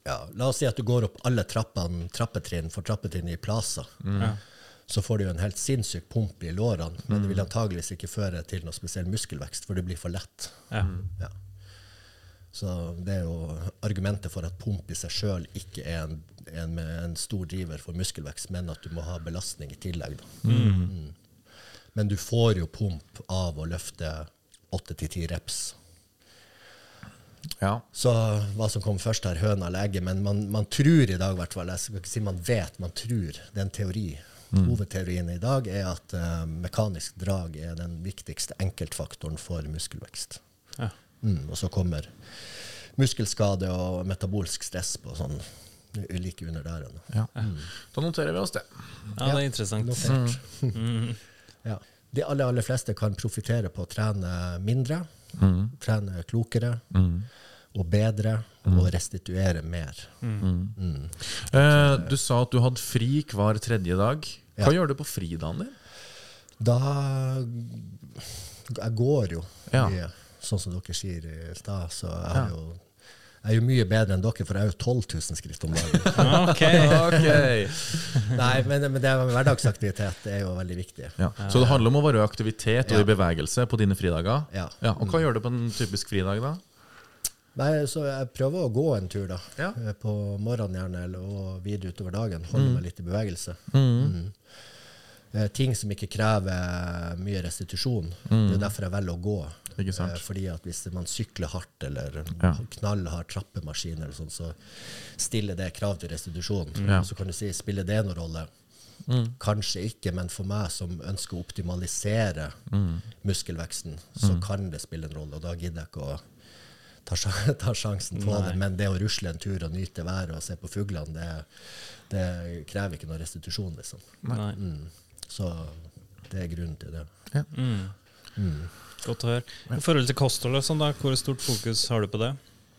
ja, La oss si at du går opp alle trappene, trappetrinn for trappetrinn i Plaza. Mm. Så får du jo en helt sinnssyk pump i lårene, men det vil antageligvis ikke føre til noe spesiell muskelvekst, for det blir for lett. Ja. Ja. Så det er jo argumentet for at pump i seg sjøl ikke er en, en, en stor driver for muskelvekst, men at du må ha belastning i tillegg. Da. Mm. Men du får jo pump av å løfte åtte til ti reps. Ja. Så hva som kom først her, høna eller egget, men man, man tror i dag, i hvert fall, jeg skal ikke si man vet, man tror, det er en teori. Hovedteorien i dag er at uh, mekanisk drag er den viktigste enkeltfaktoren for muskelvekst. Ja. Mm, og så kommer muskelskade og metabolsk stress på sånn like under der Ja. Mm. Da noterer vi oss det. ja, det er interessant. Ja. De aller, aller fleste kan profitere på å trene mindre, trene klokere og bedre og restituere mer. Eh, du sa at du hadde fri hver tredje dag. Hva Ja. gjør du på fridagen din? Da Jeg går jo Ja. mye, sånn som dere sier i stad, så jeg, har jo, jeg er jo mye bedre enn dere, for jeg er jo 12 000 skritt om dagen. OK. Ok. Nei, men, men det med hverdagsaktivitet det er jo veldig viktig. Ja. Så det handler om å være i aktivitet og i bevegelse på dine fridager? Ja. Og hva gjør du på en typisk fridag, da? Nei, så jeg prøver å gå en tur, da. Ja. På morgenen gjerne, eller, og videre utover dagen. Holde meg litt i bevegelse. Mm. Mm. Eh, ting som ikke krever mye restitusjon. Det er derfor jeg velger å gå. Mm. Ikke sant? Eh, fordi at hvis man sykler hardt eller Ja. knallhard trappemaskin, eller sånt, så stiller det krav til restitusjon. Ja. Så kan du si, spiller det noen rolle? Kanskje ikke, men for meg som ønsker å optimalisere muskelveksten, så kan det spille en rolle. Og da gidder jeg ikke å ta, ta sjansen på Nei. det. Men det å rusle en tur og nyte været og se på fuglene, det, det krever ikke noe restitusjon, liksom. Nei. Mm. Så det er grunnen til det. Mm. Godt å høre. I forhold til kosthold, sånn da, hvor stort fokus har du på det?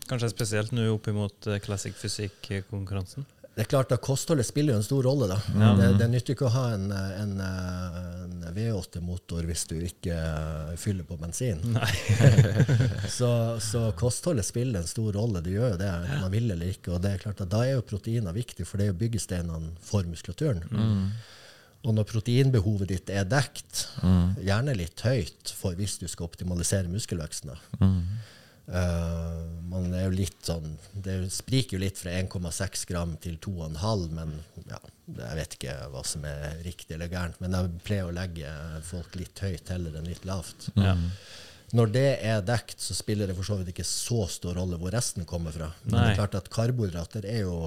Kanskje spesielt nå opp imot eh, Classic Fysikk-konkurransen? Det er klart at Kostholdet spiller jo en stor rolle. da. Det, det nytter ikke å ha en, en, en V8-motor hvis du ikke eh, fyller på bensin. så, så kostholdet spiller en stor rolle. Det gjør jo det, enten man vil eller ikke. Og det er klart at Da er jo proteiner viktig, for det er jo byggesteinene for muskulaturen. Og når proteinbehovet ditt er dekt, gjerne litt høyt for hvis du skal optimalisere muskelveksten, mm. uh, man er jo litt sånn Det spriker jo litt fra 1,6 gram til 2,5, men ja, jeg vet ikke hva som er riktig eller gærent. Men jeg pleier å legge folk litt høyt heller enn litt lavt. Ja. Når det er dekt, så spiller det for så vidt ikke så stor rolle hvor resten kommer fra. Men det er klart at karbohydrater er jo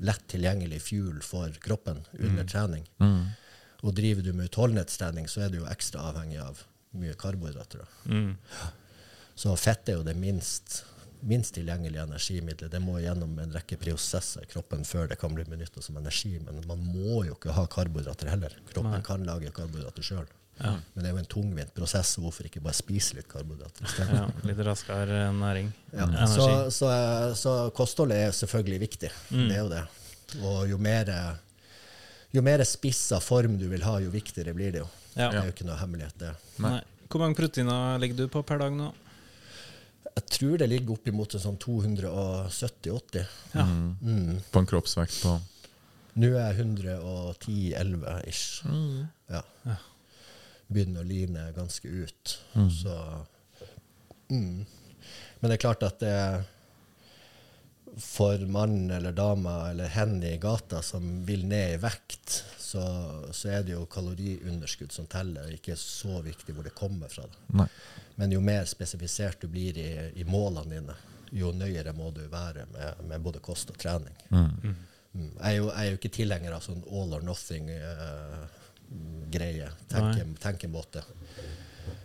lett tilgjengelig fuel for kroppen under trening. Og driver du med utholdenhetstrening, så er du jo ekstra avhengig av mye karbohydrater. Mm. Så fett er jo det minst, minst tilgjengelige energimiddelet. Det må gjennom en rekke prosesser i kroppen før det kan bli benytta som energi. Men man må jo ikke ha karbohydrater heller. Kroppen Nei. kan lage karbohydrater sjøl. Ja. Men det er jo en tungvint prosess, så hvorfor ikke bare spise litt karbohydrater ja. Litt raskere næring. Ja. Så, så, så kostholdet er selvfølgelig viktig. Mm. Det er jo det. Og jo mer, jo mer spissa form du vil ha, jo viktigere blir det jo. Ja. Det er jo ikke noe hemmelighet, det. Nei. Hvor mange proteiner ligger du på per dag nå? Jeg tror det ligger oppimot sånn 270-80. Ja. Mm. På en kroppsvekt på Nå er jeg 110-11 ish. Ja. Ja. Begynner å line ganske ut. Så mm. Men det er klart at det for mann eller dame eller hen i gata som vil ned i vekt, så, så er det jo kaloriunderskudd som teller, og ikke så viktig hvor det kommer fra. Nei. Men jo mer spesifisert du blir i, i målene dine, jo nøyere må du være med, med både kost og trening. Mm. Jeg, er jo, jeg er jo ikke tilhenger av sånn all or nothing-greie, tenke, tenkemåte.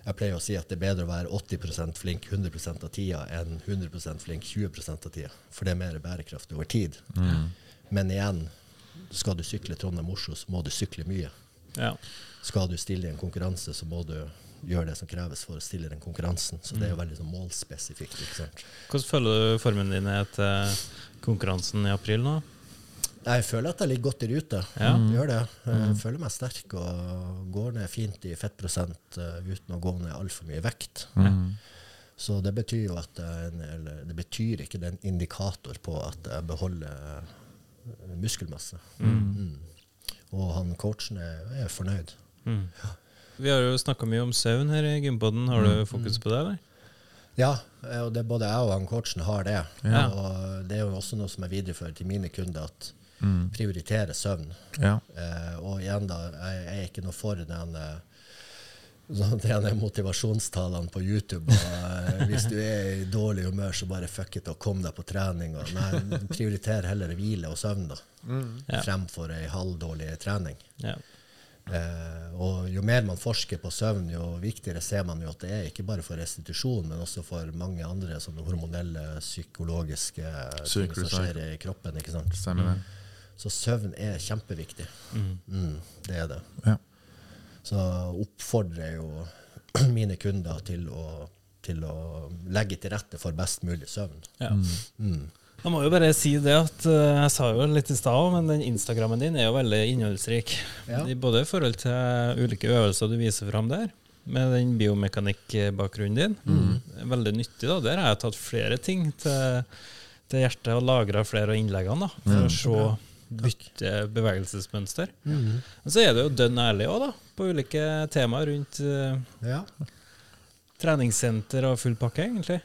Jeg pleier å si at det er bedre å være 80% flink 100% av tida enn 100% flink 20% av tida, for det er mer bærekraft over tid. Men igjen, skal du sykle Trondheim-Oslo, så må du sykle mye. Ja. Skal du stille i en konkurranse, så må du gjøre det som kreves for å stille den konkurransen. Så det er jo veldig sånn målspesifikt. Hvordan føler du formen din etter til konkurransen i april nå? Jeg føler at jeg ligger godt i rute. Ja. Jeg Gjør det. Jeg føler meg sterk og går ned fint i fettprosent eh, uten å gå ned altfor mye vekt. Så det betyr jo at eller det betyr ikke det er en indikator på at jeg beholder eh, muskelmasse. Mm. Og han coachen er, er fornøyd. Mm. Vi har jo snakka mye om søvn her i Gympodden. Har du fokus på det, eller? Ja, eh, og det, både jeg og han coachen har det. Ja. Og det er jo også noe som er videreført til mine kunder, at Mm. prioritere søvn. Ja. Eh, og igjen, da, jeg, jeg er ikke noe for den sånn, motivasjonstalene på YouTube. Og, eh, hvis du er i dårlig humør, så bare fuck it og kom deg på trening. Og, nei, prioriter heller hvile og søvn da, Ja. fremfor ei halvdårlig trening. Ja. Eh, og jo mer man forsker på søvn, jo viktigere ser man jo at det er ikke bare for restitusjon, men også for mange andre sånne hormonelle, psykologiske ting som skjer i kroppen. ikke sant? Stemmer det. Så søvn er kjempeviktig. Mm, det er det. Ja. Så oppfordrer jeg jo mine kunder til å, til å legge til rette for best mulig søvn. Ja. Mm. Jeg må jo bare si det at eh, jeg sa jo litt i stad, men den Instagrammen din er jo veldig innholdsrik. Ja. Både i forhold til ulike øvelser du viser fram der, med den biomekanikkbakgrunnen din. Er Veldig nyttig. da. Der har jeg tatt flere ting til, til hjertet og lagra flere av innleggene da, for å se bytte bevegelsesmønster. Men så er det jo dønn ærlig òg, da, på ulike temaer rundt eh, Ja. treningssenter og full pakke, egentlig.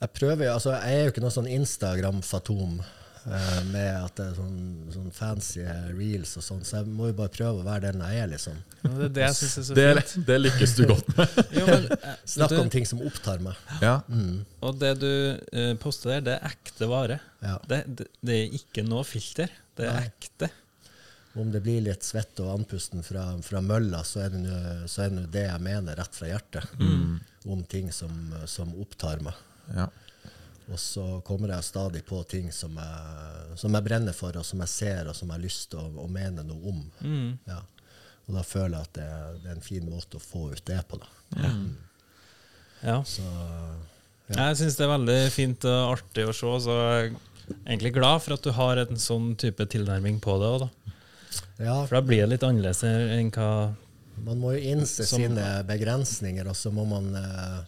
Jeg prøver, jo- altså jeg er jo ikke noe sånn Instagram-fatom eh, med at det er sånn, sånn fancy reels og sånn, så jeg må jo bare prøve å være den jeg er, liksom. Ja, Det er det jeg syns er så Det, fint. det lykkes du godt med. Jo, men, eh, Snakk om ting som opptar meg. Ja. Og det du uh, poster der, det er ekte vare. Ja. Det, det, det er ikke noe filter. Det er Nei. ekte. Om det blir litt svett og andpusten fra, fra mølla, så er det nå- det det jeg mener rett fra hjertet. Om ting som, som opptar meg. Ja. Og så kommer jeg stadig på ting som jeg, som jeg brenner for, og som jeg ser, og som jeg har lyst til å, å mene noe om. Mm. Ja. Og da føler jeg at det, det er en fin måte å få ut det på. Da. Ja. Så Jeg syns det er veldig fint og artig å se, så jeg er egentlig glad for at du har en sånn type tilnærming på det òg, da. ja, For da blir det litt annerledes enn hva man må jo innse Som- sine begrensninger, og så må man eh,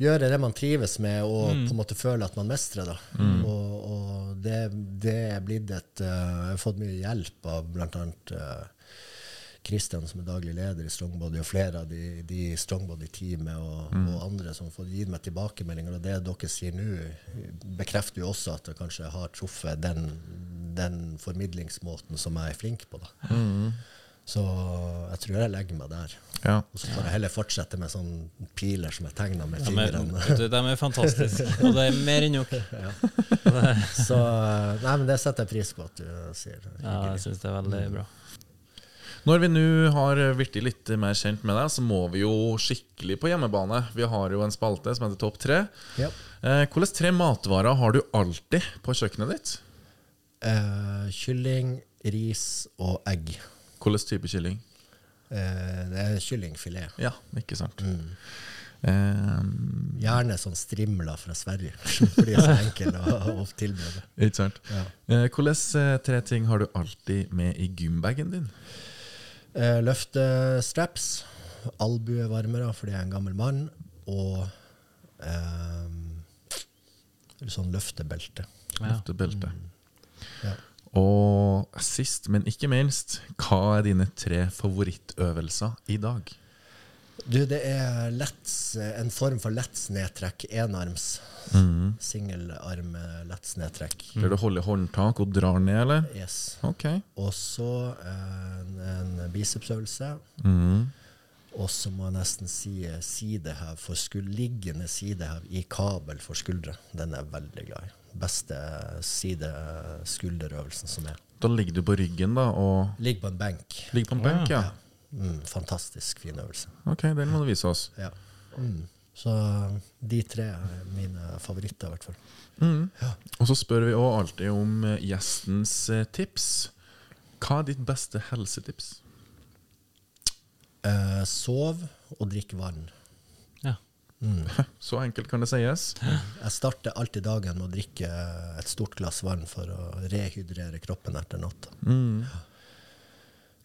gjøre det man trives med, og på en måte føle at man mestrer det. Og, og det, det er blitt et uh, Jeg har fått mye hjelp av bl.a. Uh, Kristian som er daglig leder i Strongbody, og flere av de, de Strongbody-teamet og, og andre som har gitt meg tilbakemeldinger. Og det dere sier nå, bekrefter jo også at jeg kanskje har truffet den, den formidlingsmåten som jeg er flink på. da. Så jeg tror jeg legger meg der. Ja. Og så får jeg heller fortsette med sånne piler som jeg tegner med De fingrene. vet de er fantastiske, og det er mer enn nok. Så eh, Nei, men det setter jeg pris på at du sier. Ja, jeg syns det er veldig bra. Når vi nå har blitt litt mer kjent med deg, så må vi jo skikkelig på hjemmebane. Vi har jo en spalte som heter Topp tre. Ja. Eh, Hvilke tre matvarer har du alltid på kjøkkenet ditt? Eh, kylling, ris og egg. Hvilken type kylling? Eh, det er kyllingfilet. Ja, ikke sant. Mm. Eh, Gjerne sånn strimler fra Sverige, for de er så enkle å, å tilberede. ikke sant. Ja. Eh, Hvilke eh, tre ting har du alltid med i gymbagen din? Eh, løftestraps, albuevarmere fordi jeg er en gammel mann, og eh, sånn løftebelte. Ja. Løftebelte. Ja. Og sist, men ikke minst, hva er dine tre favorittøvelser i dag? Du, det er lets, en form for lettsnedtrekk. Enarms. Mm. Singelarm lettsnedtrekk. Der du holder håndtak og drar ned, eller? Yes. Ok. Og så en, en bicepsøvelse. Mm. Og så må jeg nesten si sidehev for liggende sidehev i kabel for skuldre. Den er jeg veldig glad i. Beste side-skulderøvelsen som er. Da ligger du på ryggen da og Ligger på en benk. ligger på en benk, ja. Mm, fantastisk fin øvelse. Ok, den må du vise oss. Ja. Mm. Så de tre er mine favoritter, i hvert fall. Mm. Ja. Og så spør vi òg alltid om eh, gjestens eh, tips. Hva er ditt beste helsetips? Eh, sov og drikk vann. Ja. Mm. Så enkelt kan det sies. Jeg starter alltid dagen med å drikke et stort glass vann for å rehydrere kroppen etter natta. Mm.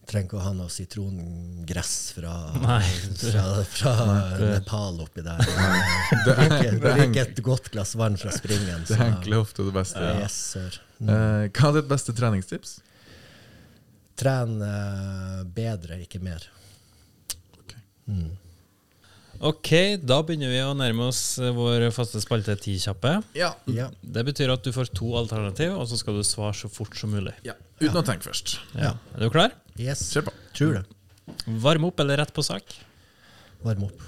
Trenger ikke å ha noe sitrongress fra, Nei. fra, fra det- Nepal oppi der. Det er- det er drikke et godt glass vann fra springen. Det enkle er ofte det beste. Yes, sir. Mm. Eh, hva er ditt beste treningstips? Tren eh, bedre, ikke mer. Ok. Mm. Ok, da begynner vi å nærme oss eh, vår faste spalte Ti kjappe. Ja. Ja. Det betyr at du får to alternativ, og så skal du svare så fort som mulig. Ja. Uten å tenke først. Ja. Er du klar? Yes. Kjør på. Tror det. Varm opp eller rett på sak? Varm opp.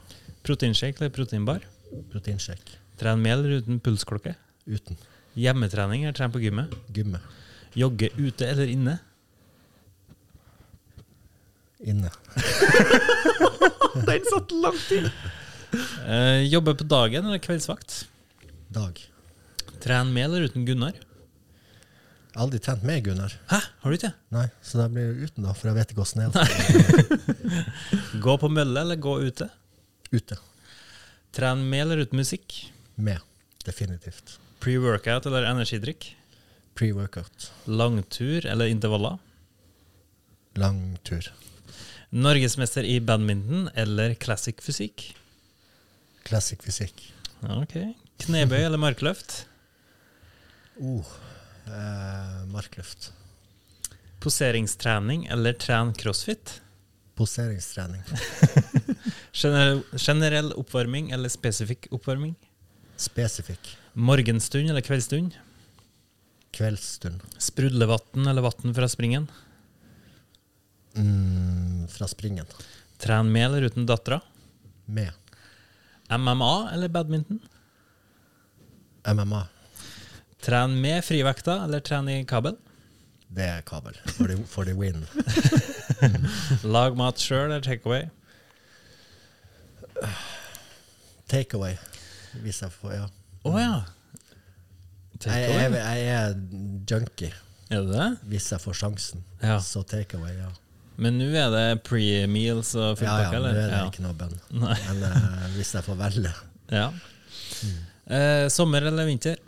Proteinshake eller proteinbar? Proteinshake. Tren med eller uten pulsklokke? Uten. Hjemmetrening eller tren på gymmet? Gymme. Jogge ute eller inne? Inne. Den satt langt inne. Uh, jobbe på dagen eller kveldsvakt? Dag. Tren med eller uten Gunnar? Jeg har aldri trent med Gunnar. Hæ, har du ikke? Nei, så da blir det uten, da, for jeg vet ikke åssen det er. Gå på mølle eller gå ute? Ute. Tren med eller uten musikk? Med. Definitivt. Pre-workout eller energidrikk? Pre-workout. Langtur eller intervaller? Lang tur. Norgesmester i badminton eller classic fysikk? Classic fysikk. Ok. Knebøy eller markløft? Oh, eh, markløft. Poseringstrening eller tren crossfit? Poseringstrening. Generell, generell oppvarming eller spesifikk oppvarming? Spesifikk. Morgenstund eller kveldsstund? Kveldsstund. Sprudlevann eller vann fra springen? Mm, fra springen. Tren med eller uten dattera? Med. MMA eller badminton? MMA. Tren med frivekta eller tren i kabel? Det er kabel. For the, for the win. Lag mat sjøl eller takeaway? Takeaway. Hvis jeg får Ja. Å ja. Jeg, jeg, jeg er junkie Er det det? hvis jeg får sjansen. Ja. Så takeaway, ja. Men nå er det pre-meals og full Ja, ja, pakke, nå er det Ja. ikke noe bønn. Men uh, hvis jeg får velge Ja. Eh, sommer eller vinter?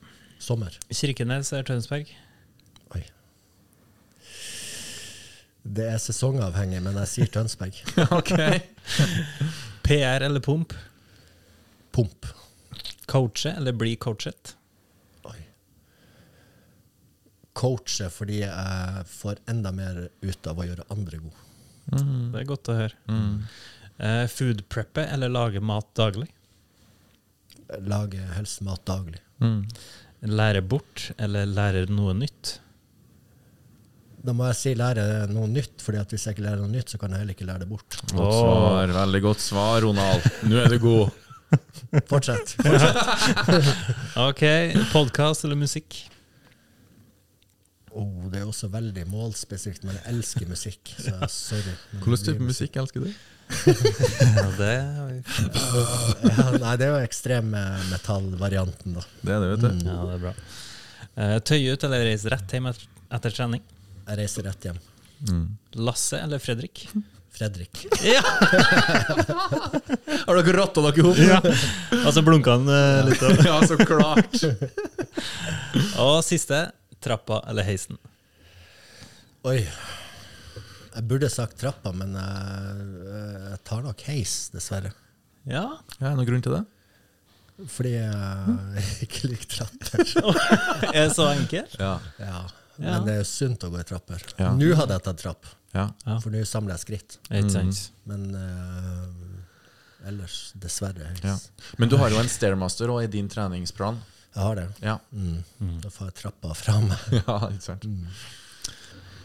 sommer Kirkenes eller Tønsberg? Oi. Det er sesongavhengig, men jeg sier Tønsberg. ok. PR eller pump? Pump. Coache eller bli coachet? Coache fordi jeg får enda mer ut av å gjøre andre gode. Det er godt å høre. Eh, food preppe eller lage mat daglig? Lage helst mat daglig. Lære bort eller lære noe nytt? Da må jeg si lære noe nytt, fordi at hvis jeg ikke lærer noe nytt, så kan jeg heller ikke lære det bort. Godt svar. Veldig godt svar, Ronald. Nå er du god. Fortsett. Ok, podkast eller musikk? Oh, det er også veldig målspesifikt, men jeg elsker musikk. Så jeg, sorry. Hvilken type musikk elsker du? Ja, det Ja, nei, det er jo ekstremmetallvarianten, da. Det er det, vet du. Ja, det er bra. Tøy tøye ut eller reise rett hjem etter, trening? Jeg reiser rett hjem. Lasse eller Fredrik? Fredrik. Ja! Har dere rotta dere opp? ja. så blunka han eh, litt av. ja, så klart. Og siste trappa eller heisen? Oi. Jeg burde sagt trappa, men jeg, jeg tar nok heis, dessverre. Ja. Ja, er det noen grunn til det? Fordi jeg ikke liker trapper. Er det så enkelt? Ja. Ja. Men det er sunt å gå i trapper. Ja. Nå hadde jeg tatt trapp, ja. Ja. for nå samler jeg skritt. Mm. Men uh, ellers dessverre heis. ja. Men du har jo en stairmaster òg i din treningsplan. Jeg har det. Ja. Mm. Da får jeg trappa fra meg. ja, ikke sant.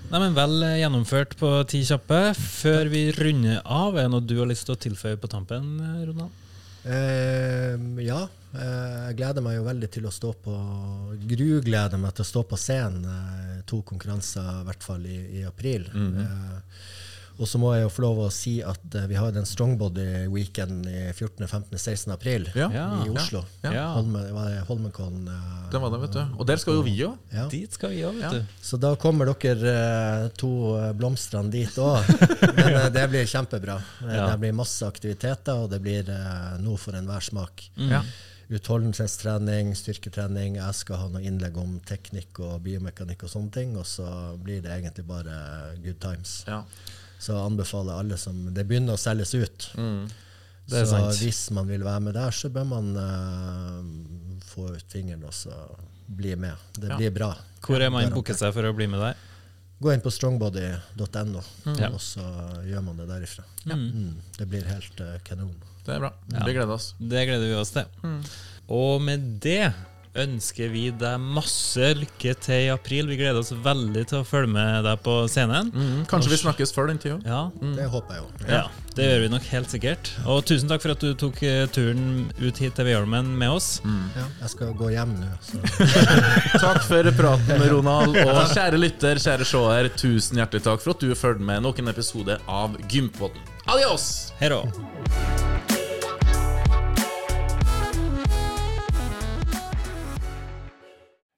Nei, men Vel eh, gjennomført på ti kjappe. Før vi runder av, er det noe du har lyst til å tilføye på tampen, eh, Ronald? Eh, ja, eh, jeg gleder meg jo veldig til å stå på Grugleder meg til å stå på scenen. Eh, to konkurranser, i hvert fall i, i april. eh, og så må jeg jo få lov å si at uh, vi har den Strongbody-weekend i 14., 15., 16. april Ja. I Oslo. Ja. Ja. Holme, var det Holmenkollen. Uh, Det var det, vet du. Og der skal jo vi òg. ja. Dit skal vi òg, vet Ja. du. Så da kommer dere eh, to blomstrene blomstene dit òg. Men det blir kjempebra. Ja. Det blir masse aktiviteter, og det blir noe for enhver smak. Ja. Utholdenhetstrening, styrketrening. Jeg skal ha noe innlegg om teknikk og biomekanikk og sånne ting. Og så blir det egentlig bare good times. Ja. Så anbefaler jeg alle som Det begynner å selges ut. Mm. Det er så sant. hvis man vil være med der, så bør man uh, få ut fingeren og så bli med. Det Ja. blir bra. Hvor er man booket seg for å bli med der? Gå inn på strongbody.no, mm. og så gjør man det derifra. Ja. Mm, det blir helt uh, kanon. Det er bra. Ja. Vi gleder oss. Det gleder vi oss til. Og med det ønsker vi deg masse lykke til i april. Vi gleder oss veldig til å følge med deg på scenen. Mm. Kanskje vi snakkes før den tida? Ja, Det håper jeg jo. ja, det gjør vi nok helt sikkert. Og tusen takk for at du tok eh, turen ut hit til Veiholmen med oss. Ja, jeg skal gå hjem nå. Så. Takk for praten, Ronald. Og kjære lytter, kjære seer, tusen hjertelig takk for at du fulgte med nok en episode av Gympodden. Adios! Hei